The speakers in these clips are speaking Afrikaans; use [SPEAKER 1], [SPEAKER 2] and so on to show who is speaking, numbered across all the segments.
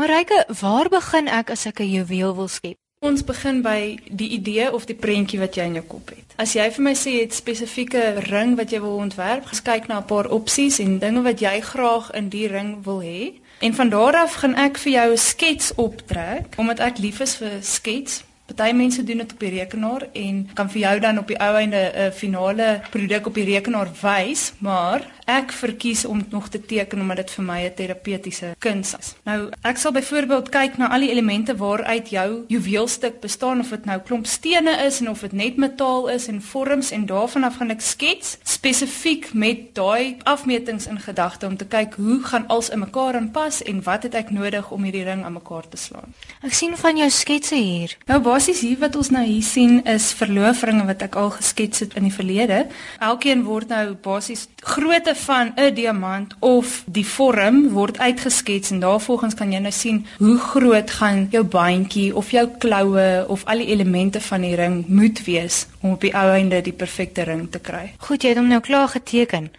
[SPEAKER 1] Mareike, waar begin ek as ek 'n juweel wil skep?
[SPEAKER 2] Ons begin by die idee of die prentjie wat jy in jou kop het. As jy vir my sê jy het spesifieke ring wat jy wil ontwerp, kyk na 'n paar opsies en dinge wat jy graag in die ring wil hê. En van daar af gaan ek vir jou 'n skets optrek, omdat ek lief is vir skets. Party mense doen dit op die rekenaar en kan vir jou dan op die ou einde 'n finale produk op die rekenaar wys, maar ek verkies om nog te teken omdat dit vir my 'n terapeutiese kuns is. Nou, ek sal byvoorbeeld kyk na al die elemente waaruit jou juweelstuk bestaan of dit nou klomp stene is en of dit net metaal is en vorms en daarvan af gaan ek skets spesifiek met daai afmetings in gedagte om te kyk hoe gaan als in mekaar aanpas en wat het ek nodig om hierdie ring aan mekaar te slaan.
[SPEAKER 1] Ek sien van jou sketse hier.
[SPEAKER 2] Nou basies hier wat ons nou hier sien is verloofringe wat ek al geskets het in die verlede. Elkeen word nou basies grootte van 'n diamant of die vorm word uitgeskets en daarvolgens kan jy nou sien hoe groot gaan jou bandjie of jou kloue of al die elemente van die ring moet wees om op die ou einde die perfekte ring te kry.
[SPEAKER 1] Goed, jy het hom nou klaar geteken.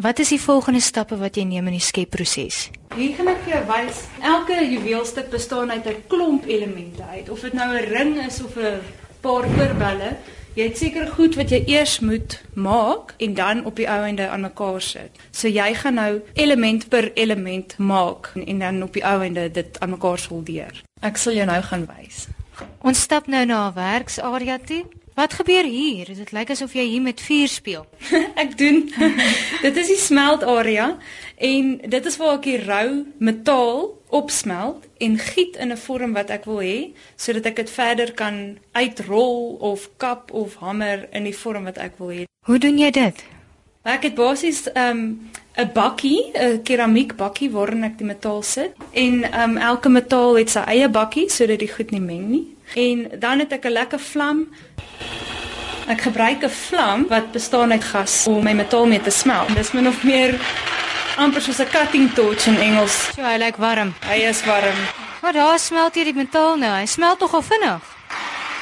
[SPEAKER 1] Wat is die volgende stappe wat jy neem in die skepproses?
[SPEAKER 2] Hier gaan ek vir jou wys. Elke juweelstuk bestaan uit 'n klomp elemente uit. Of dit nou 'n ring is of 'n paar oorbelle, Jy het seker goed wat jy eers moet maak en dan op die ou einde aan mekaar sit. So jy gaan nou element per element maak en, en dan op die ou einde dit aan mekaar soldeer. Ek sal jou nou gaan wys.
[SPEAKER 1] Ons stap nou na 'n werksarea toe. Wat gebeur hier? Dit lyk asof jy hier met vuur speel.
[SPEAKER 2] ek doen. dit is die smeltarea en dit is waar ek die rou metaal opsmelt en giet in 'n vorm wat ek wil hê sodat ek dit verder kan uitrol of kap of hamer in die vorm wat ek wil hê.
[SPEAKER 1] Hoe doen jy dit?
[SPEAKER 2] Ek het basies 'n um, 'n bakkie, 'n keramiek bakkie waarin ek die metaal sit en um, elke metaal het sy eie bakkie sodat dit goed nie meng nie. En dan het ek 'n lekker vlam. Ek gebruik 'n vlam wat bestaan uit gas om my metaal mee te smelt. Dis min of meer amper soos 'n cutting torch in Engels.
[SPEAKER 1] So hy lyk warm.
[SPEAKER 2] Hy is warm.
[SPEAKER 1] Maar daar smelt hier die metaal nou. Hy smelt nogal vinnig.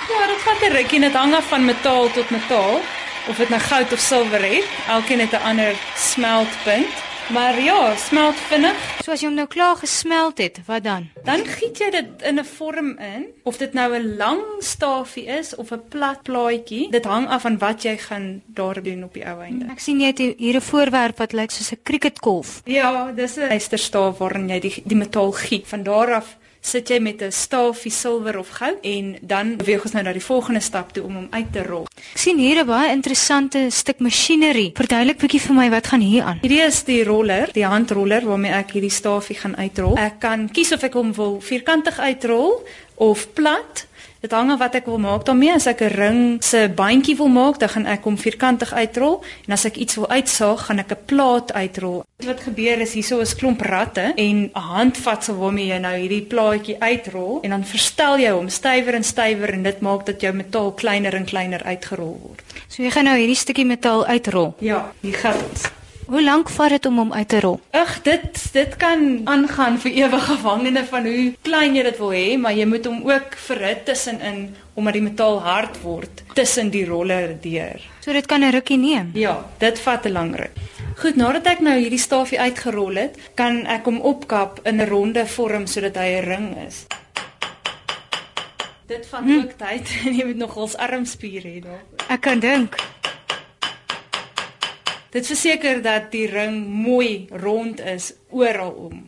[SPEAKER 2] Ja, dit vat 'n rukkie net hang af van metaal tot metaal of dit nou goud of silwer het. Elkeen het 'n ander smeltpunt. Maar ja, smelt vinnig.
[SPEAKER 1] So as jy hom nou klaar gesmelt het, wat dan?
[SPEAKER 2] Dan giet jy dit in 'n vorm in, of dit nou 'n lang stafie is of 'n plat plaatjie. Dit hang af van wat jy gaan daar doen op die ou einde.
[SPEAKER 1] Ek sien jy het hier 'n voorwerp wat lyk soos 'n cricketkolf.
[SPEAKER 2] Ja, dis 'n ysterstaaf waarin jy die die metaal giet. Van daar af sit jy met 'n stafie silwer of goud en dan beweeg ons nou na die volgende stap toe om hom uit te rol.
[SPEAKER 1] Ek sien hier 'n baie interessante stuk masjinerie. Verduidelik bietjie vir my wat gaan hier aan.
[SPEAKER 2] Hierdie is die roller, die handroller waarmee ek hierdie stafie gaan uitrol. Ek kan kies of ek hom wil vierkantig uitrol of plat Dit hang af wat ek wil maak daarmee. As ek 'n ring se bandjie wil maak, dan gaan ek hom vierkantig uitrol en as ek iets wil uitsaag, gaan ek 'n plaat uitrol. Wat gebeur is hierso is klomp ratte en 'n handvatsel waarmee jy nou hierdie plaatjie uitrol en dan verstel jy hom stywer en stywer en dit maak dat jou metaal kleiner en kleiner uitgerol word.
[SPEAKER 1] So jy gaan nou hierdie stukkie metaal uitrol.
[SPEAKER 2] Ja, hier gaan ons.
[SPEAKER 1] Hoe lank vat dit om hom uit te rol?
[SPEAKER 2] Ag, dit dit kan aangaan vir ewig afhangende van hoe klein jy dit wil hê, maar jy moet hom ook verhit tussenin omdat die metaal hard word tussen die roller deur.
[SPEAKER 1] So dit kan 'n rukkie neem.
[SPEAKER 2] Ja, dit vat 'n lang ruk. Goed, nadat ek nou hierdie stafie uitgerol het, kan ek hom opkap in 'n ronde vorm sodat hy 'n ring is. Dit vat hm. ook tyd en jy moet nog ons armspiere hê daar.
[SPEAKER 1] Ek kan dink.
[SPEAKER 2] Dit verseker dat die ring mooi rond is oral om.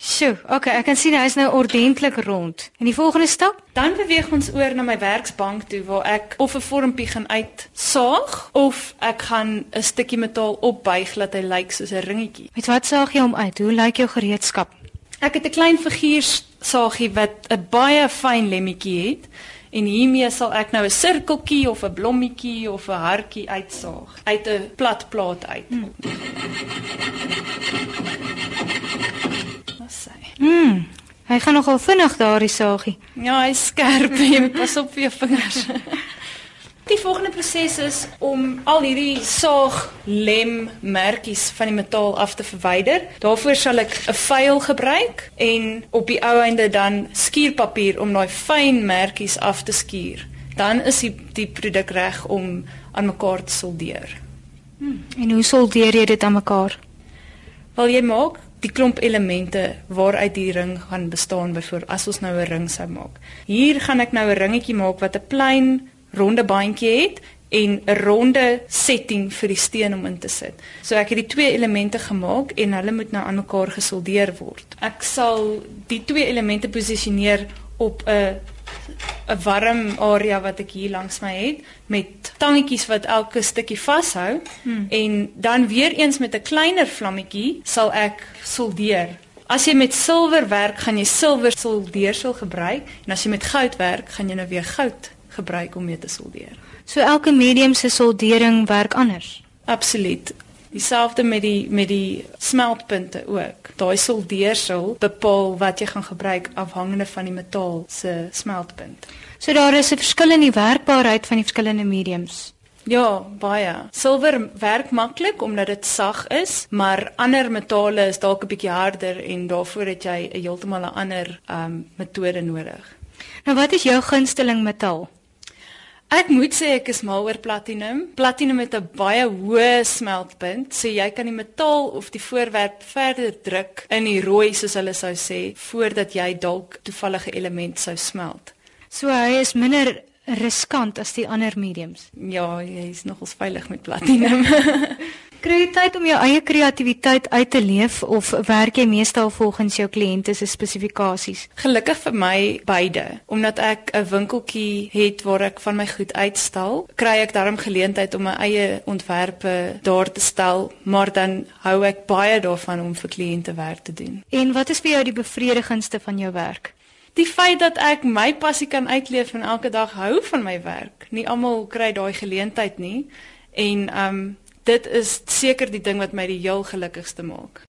[SPEAKER 1] Sjoe, okay, ek kan sien hy is nou ordentlik rond. En die volgende stap?
[SPEAKER 2] Dan beweeg ons oor na my werksbank toe waar ek of 'n vormpie gaan uitsaag of ek gaan 'n stukkie metaal opbuig dat hy lyk soos 'n ringetjie.
[SPEAKER 1] Met wat saag jy hom uit? Hoe lyk jou gereedskap?
[SPEAKER 2] Ek het 'n klein figuursaagie wat 'n baie fyn lemmetjie het. En hiermee sal ek nou 'n sirkeltjie of 'n blommetjie of 'n hartjie uitsaag uit 'n plat plaat uit. Hmm.
[SPEAKER 1] Wat sê? Hmm. Hy gaan nogal vinnig daardie saagie.
[SPEAKER 2] Ja, hy's skerp. Jy moet pas op vir jou vingers. Die volgende proses is om al hierdie saaglem merkies van die metaal af te verwyder. Daarvoor sal ek 'n vuil gebruik en op die ou einde dan skuurpapier om daai fyn merkies af te skuur. Dan is die die produk reg om aan mekaar te soldeer.
[SPEAKER 1] Hmm. En hoe soldeer jy dit aan mekaar?
[SPEAKER 2] Wel jy maak die klomp elemente waaruit die ring gaan bestaan byvoorbeeld as ons nou 'n ring sou maak. Hier gaan ek nou 'n ringetjie maak wat 'n klein ronde bandjie het en 'n ronde setting vir die steen om in te sit. So ek het die twee elemente gemaak en hulle moet nou aan mekaar gesoldeer word. Ek sal die twee elemente posisioneer op 'n 'n warm area wat ek hier langs my het met tangetjies wat elke stukkie vashou hmm. en dan weer eens met 'n kleiner vlammetjie sal ek soldeer. As jy met silwer werk, gaan jy silwer soldeersel gebruik en as jy met goud werk, gaan jy nou weer goud gebruik om mee te soldeer.
[SPEAKER 1] So elke medium se soldering werk anders.
[SPEAKER 2] Absoluut. Dieselfde met die met die smeltpunte ook. Daai soldeersel bepaal wat jy gaan gebruik afhangende van die metaal se smeltpunt.
[SPEAKER 1] So daar is 'n verskil in die werkbaarheid van die verskillende mediums.
[SPEAKER 2] Ja, baie. Silwer werk maklik omdat dit sag is, maar ander metale is dalk 'n bietjie harder en daarvoor het jy 'n heeltemal 'n ander ehm um, metode nodig.
[SPEAKER 1] Nou wat is jou gunsteling metaal?
[SPEAKER 2] Ek moet sê ek is mal oor platinum. Platinum het 'n baie hoë smeltpunt, so jy kan die metaal of die voorwerp verder druk in die rooi soos hulle sou sê voordat jy dalk toevallige element sou smelt.
[SPEAKER 1] So hy is minder riskant as die ander mediums.
[SPEAKER 2] Ja, jy is nogals veilig met platinum.
[SPEAKER 1] Kry jy tyd om jou eie kreatiwiteit uit te leef of werk jy meestal volgens jou kliënte se spesifikasies?
[SPEAKER 2] Gelukkig vir my beide, omdat ek 'n winkeltjie het waar ek van my goed uitstal, kry ek daarom geleentheid om my eie ontwerpe daar te stel, maar dan hou ek baie daarvan om vir kliënte werk te doen.
[SPEAKER 1] En wat is vir jou die bevredigendste van jou werk?
[SPEAKER 2] Die feit dat ek my passie kan uitleef en elke dag hou van my werk. Nie almal kry daai geleentheid nie. En um dit is seker die ding wat my die heel gelukkigste maak.